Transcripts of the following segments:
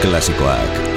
Klasikoak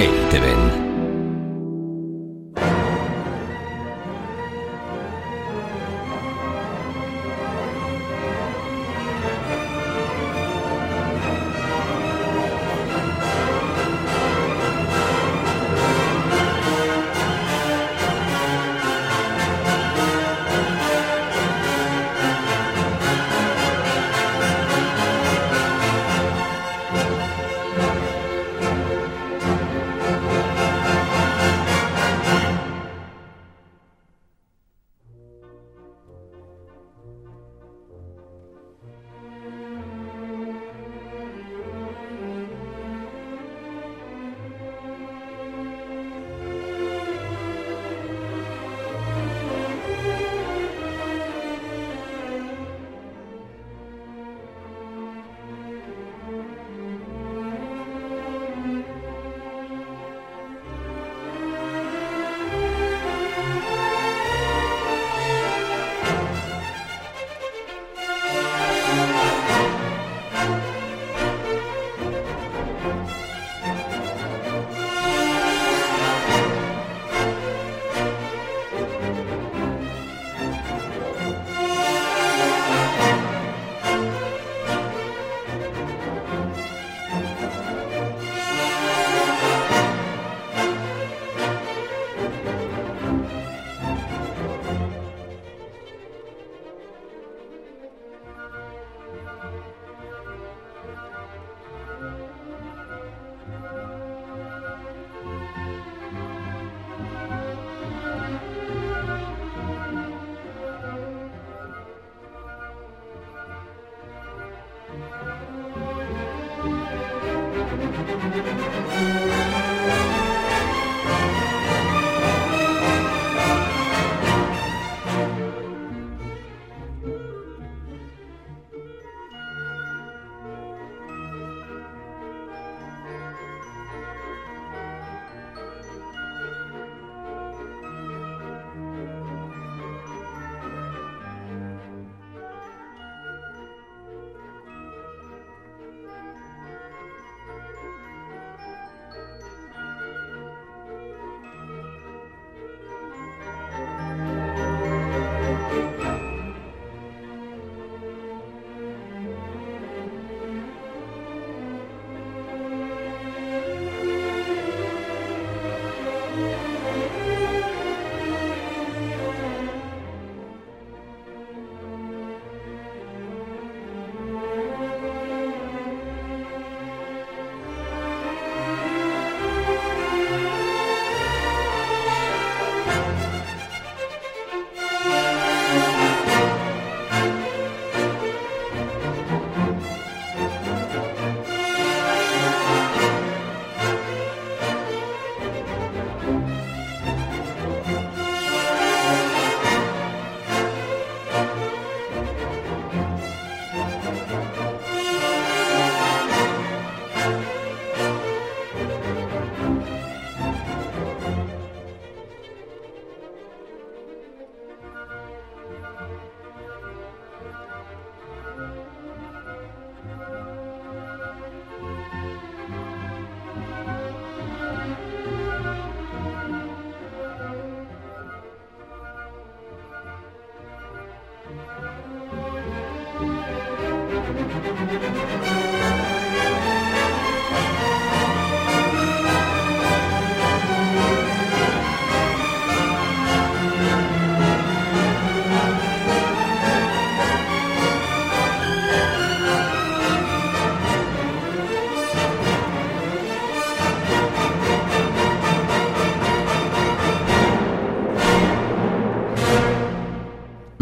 EITB-en.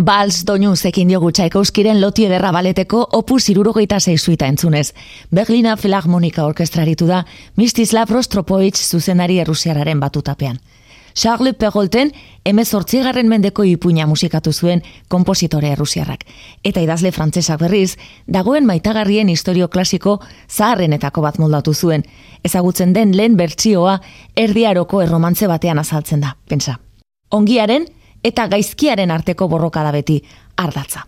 Bals doinu zekin diogu txaikauskiren loti ederra baleteko opus irurogeita zeizuita entzunez. Berlina Filharmonika orkestraritu da Mistislav Rostropoitz zuzenari errusiararen batutapean. Charles Perrolten emezortzigarren mendeko ipuina musikatu zuen kompositore errusiarrak. Eta idazle frantzesak berriz, dagoen maitagarrien historio klasiko zaharrenetako bat moldatu zuen. Ezagutzen den lehen bertsioa erdiaroko erromantze batean azaltzen da, pensa. Ongiaren, eta gaizkiaren arteko borroka da beti ardatza.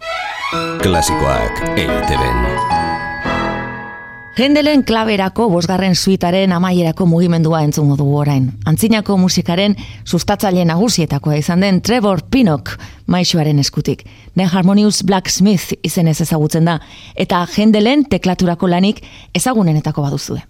Klasikoak eiteben. Gendelen klaberako bosgarren suitaren amaierako mugimendua entzungo dugu orain. Antzinako musikaren sustatzaile nagusietakoa izan den Trevor Pinnock maixoaren eskutik. Den Harmonious Blacksmith izenez ezagutzen da, eta Gendelen teklaturako lanik ezagunenetako baduzue.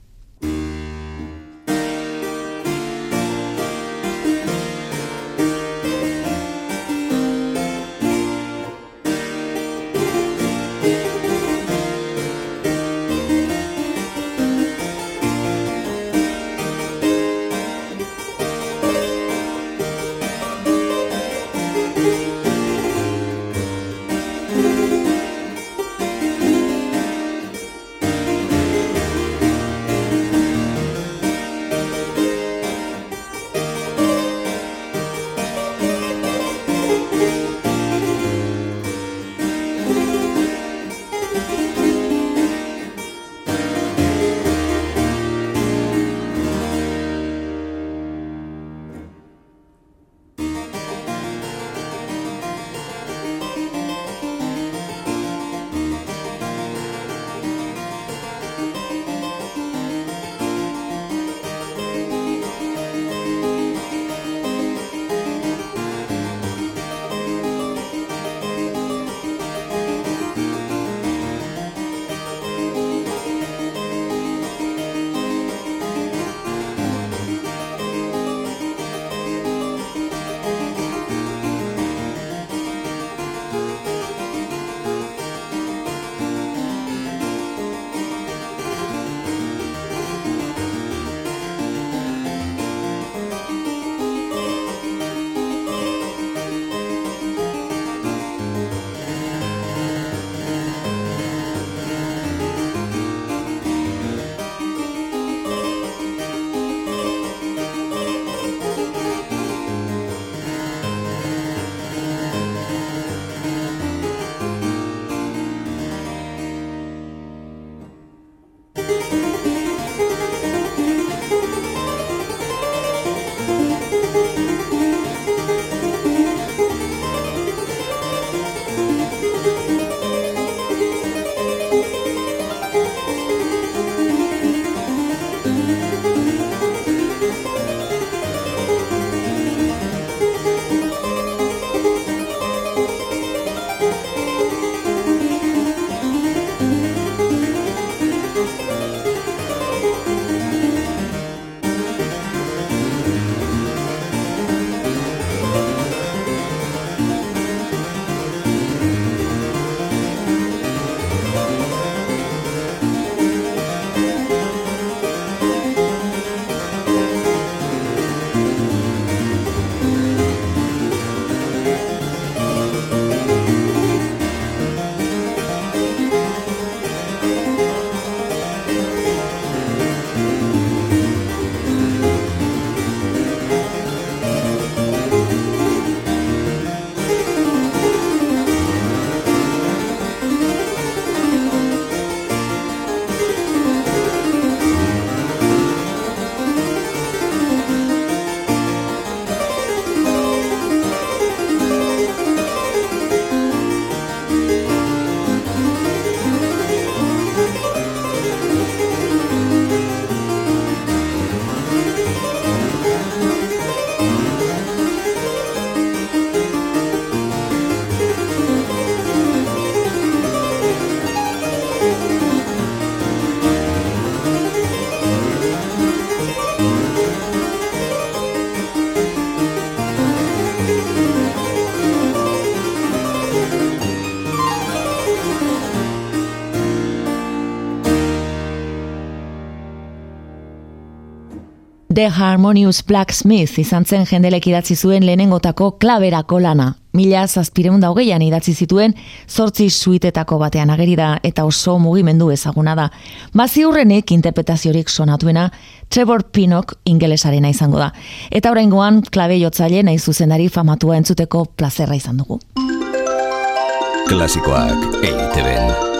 The Harmonious Blacksmith izan zen jendelek idatzi zuen lehenengotako klaberako lana. Mila zazpireun da hogeian idatzi zituen, zortzi suitetako batean ageri da eta oso mugimendu ezaguna da. Bazi hurrenek interpretaziorik sonatuena, Trevor Pinnock ingelesarena izango da. Eta oraingoan klabe jotzaile nahi zuzendari famatua entzuteko plazerra izan dugu. Klasikoak EITB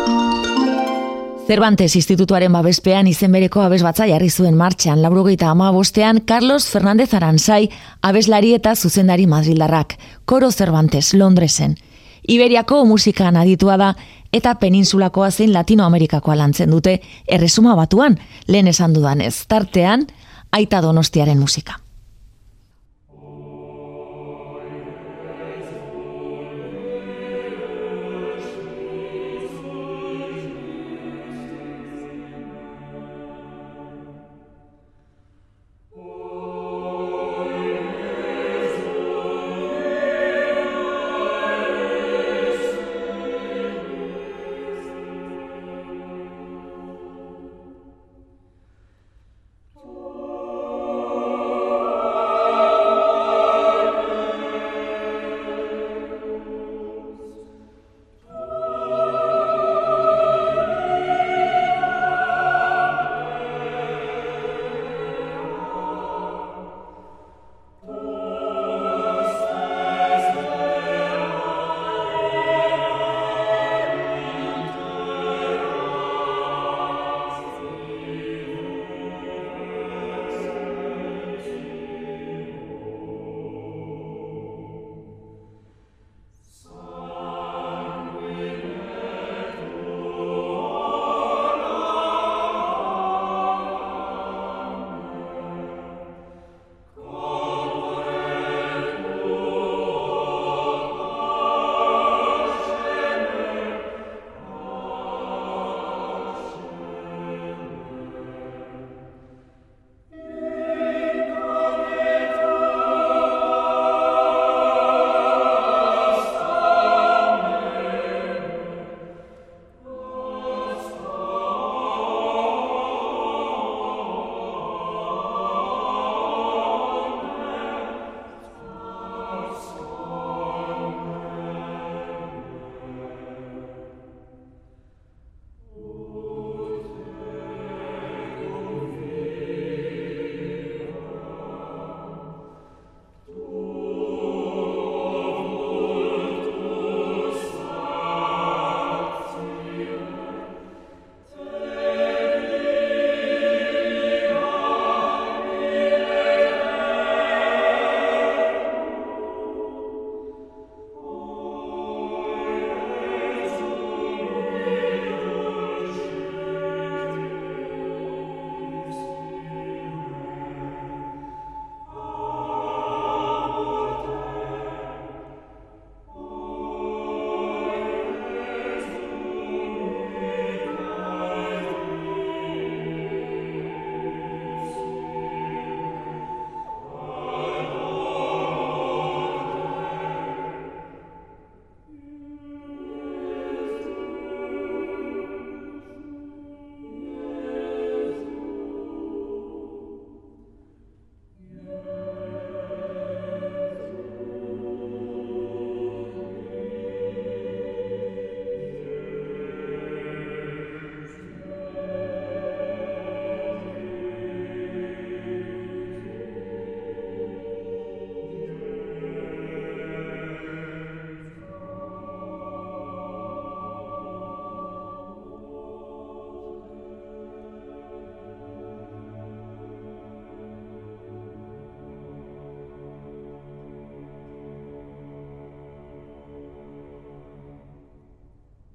Cervantes Institutuaren babespean izen bereko abes batza jarri zuen martxan, laurogeita ama bostean Carlos Fernández Aranzai abeslari eta zuzendari madrildarrak, Koro Cervantes, Londresen. Iberiako musikan aditua da eta peninsulakoa zein Latinoamerikakoa lantzen dute erresuma batuan, lehen esan dudanez, tartean, aita donostiaren musika.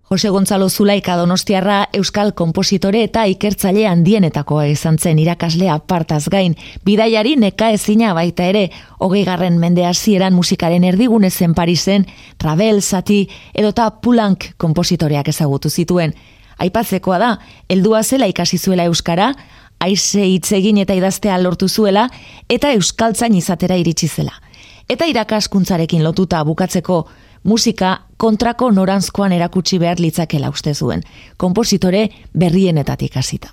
Jose Gonzalo Zulaika Donostiarra euskal kompositore eta ikertzaile handienetakoa izan zen irakaslea partaz gain, bidaiari neka ezina baita ere, hogei garren mende hasieran musikaren erdigune zen Parisen, Ravel, Sati edota Pulank kompositoreak ezagutu zituen. Aipatzekoa da, heldua zela ikasi zuela euskara, aize hitzegin eta idaztea lortu zuela, eta euskaltzain izatera iritsi zela. Eta irakaskuntzarekin lotuta bukatzeko, musika kontrako norantzkoan erakutsi behar litzakela uste zuen, kompositore berrienetatik hasita.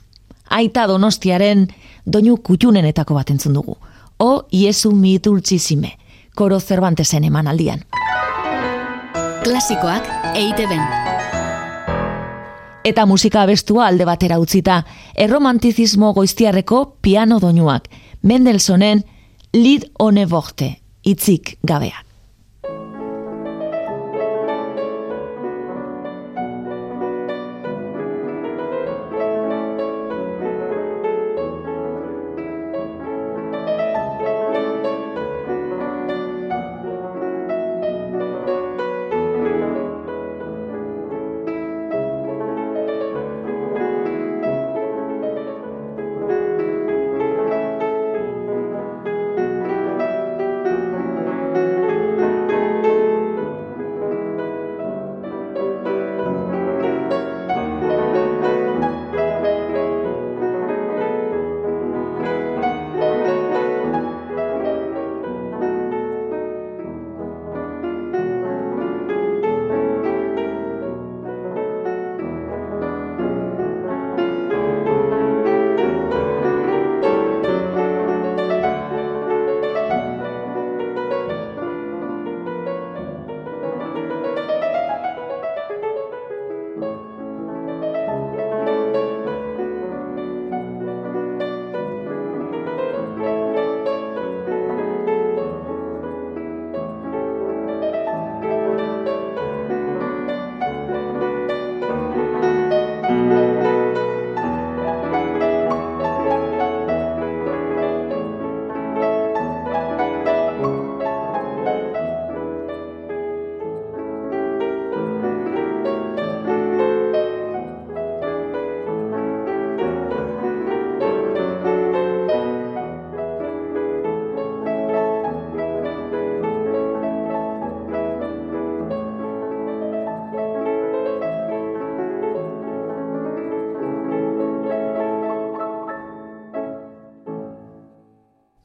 Aita donostiaren doinu kutxunenetako bat entzun dugu. O Iesu mitultzizime, koro zerbantesen eman aldian. Klasikoak eite ben. Eta musika abestua alde batera utzita, erromantizismo goiztiarreko piano doinuak, Mendelsonen Lid one borte, itzik gabeak.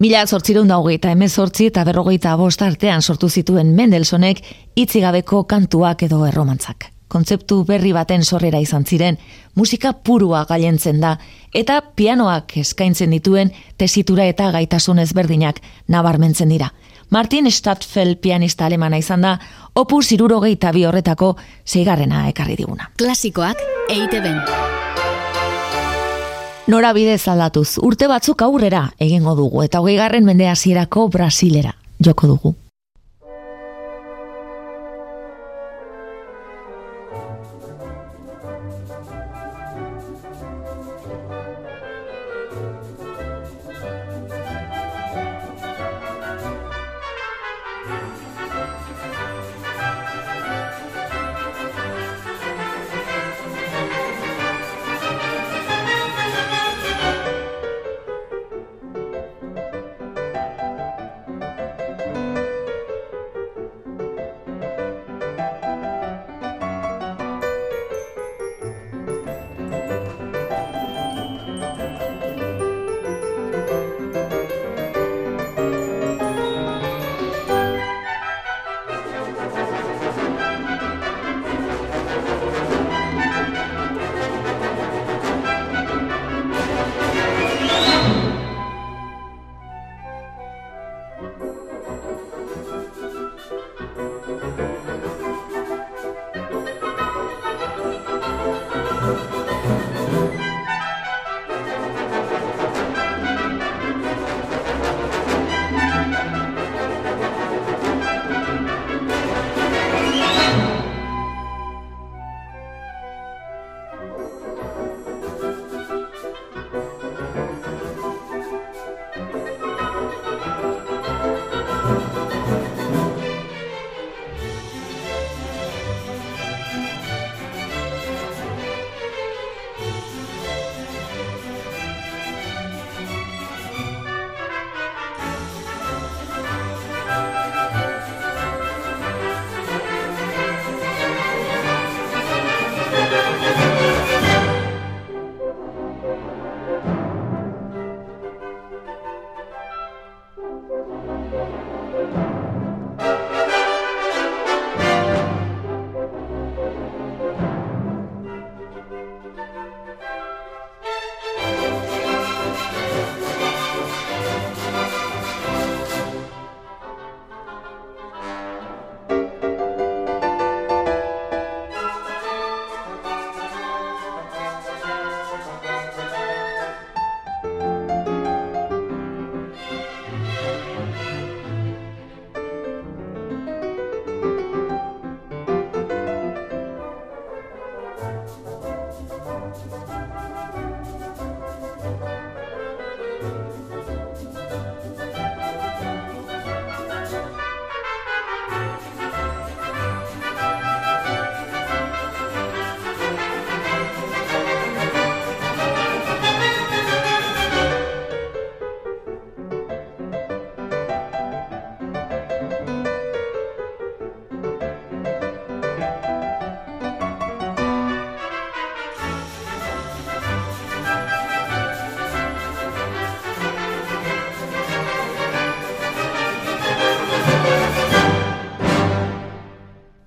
Mila zortzireun da hogeita emezortzi eta berrogeita bost artean sortu zituen Mendelsonek itzigabeko kantuak edo erromantzak. Kontzeptu berri baten sorrera izan ziren, musika purua gailentzen da, eta pianoak eskaintzen dituen tesitura eta gaitasun ezberdinak nabarmentzen dira. Martin Stadtfeld pianista alemana izan da, opus irurogeita bi horretako zeigarrena ekarri diguna. Klasikoak eite ben. Nora bidez aldatuz, urte batzuk aurrera egingo dugu, eta hogei garren mende hasierako Brasilera joko dugu.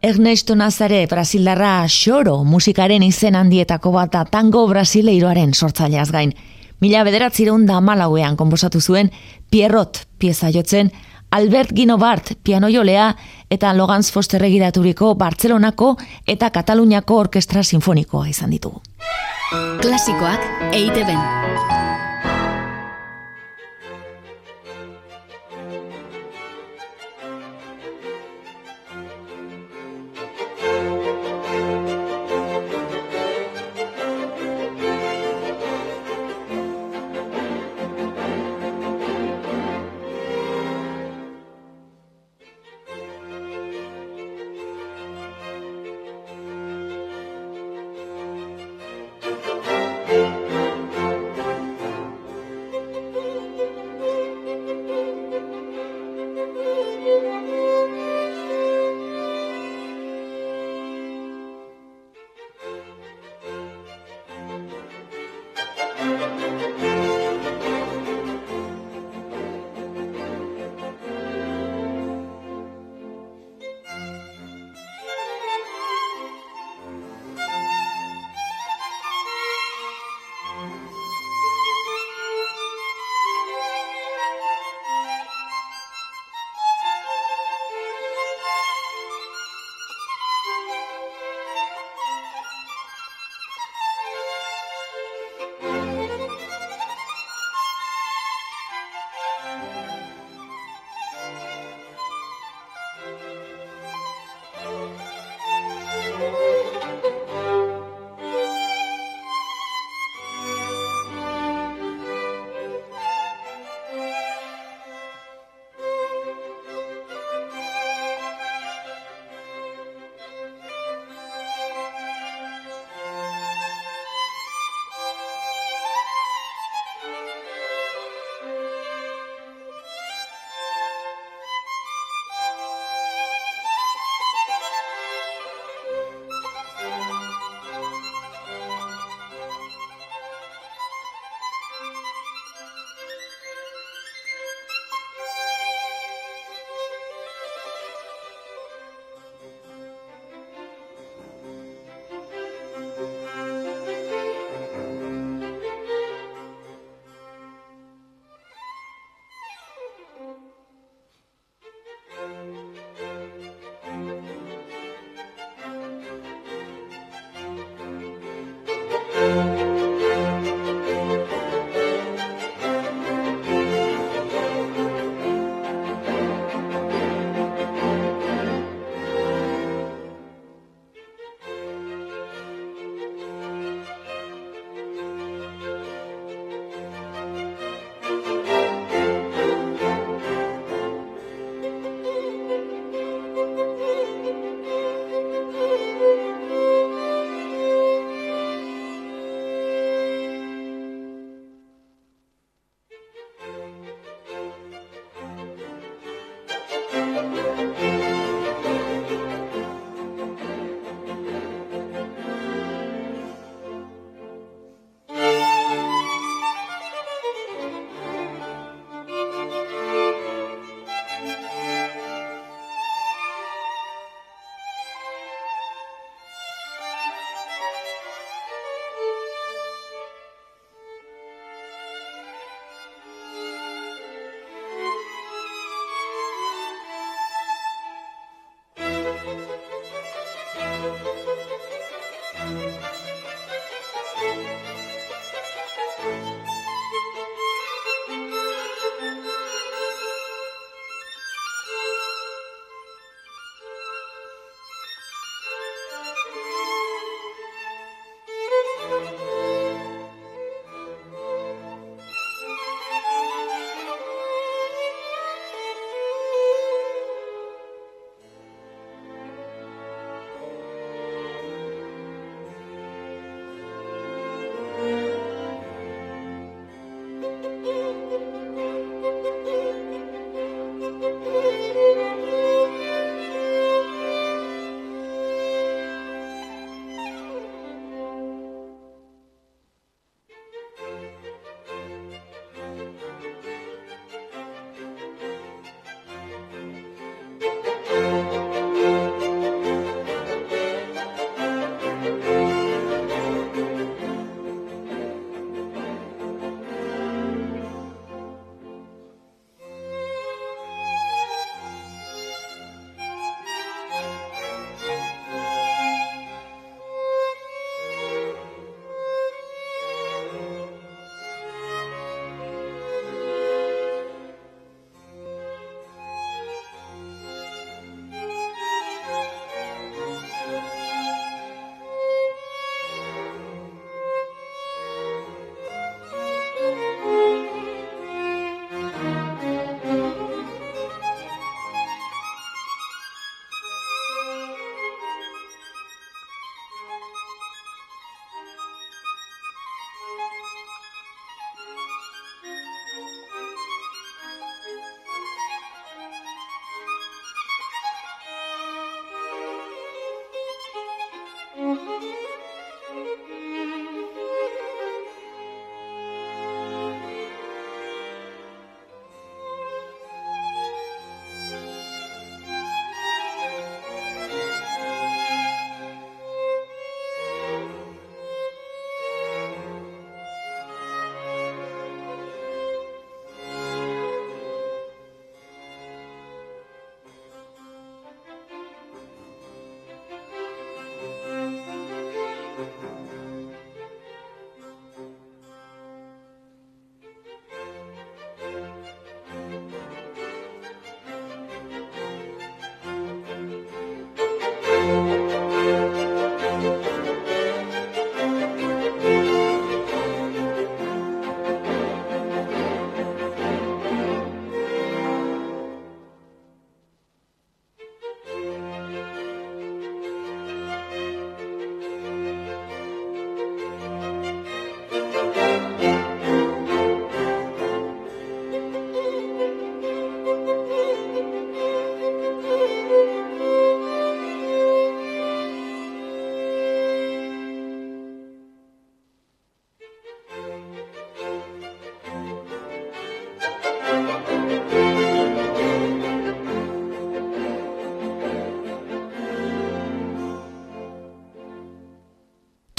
Ernesto Nazare, Brasildarra xoro musikaren izen handietako bat da tango brasileiroaren sortzaileaz gain. Mila bederatzireun da malauean konposatu zuen Pierrot pieza jotzen, Albert Ginobart piano jolea eta Logans Foster egiraturiko Bartzelonako eta Kataluniako Orkestra Sinfonikoa izan ditugu. Klasikoak eite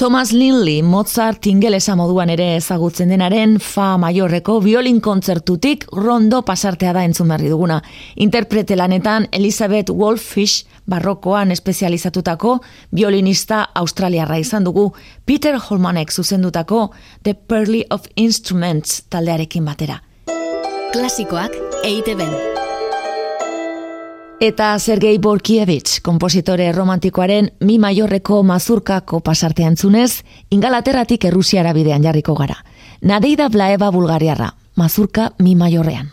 Thomas Linley, Mozart ingelesa moduan ere ezagutzen denaren fa maiorreko violin kontzertutik rondo pasartea da entzun berri duguna. Interprete lanetan Elizabeth Wolfish barrokoan espezializatutako violinista australiarra izan dugu Peter Holmanek zuzendutako The Pearly of Instruments taldearekin batera. Klasikoak EITB. Eta Sergei Borkievich, kompositore romantikoaren mi maiorreko mazurkako pasartean zunez, ingalaterratik errusiara bidean jarriko gara. Nadeida Blaeba Bulgariarra, mazurka mi maiorrean.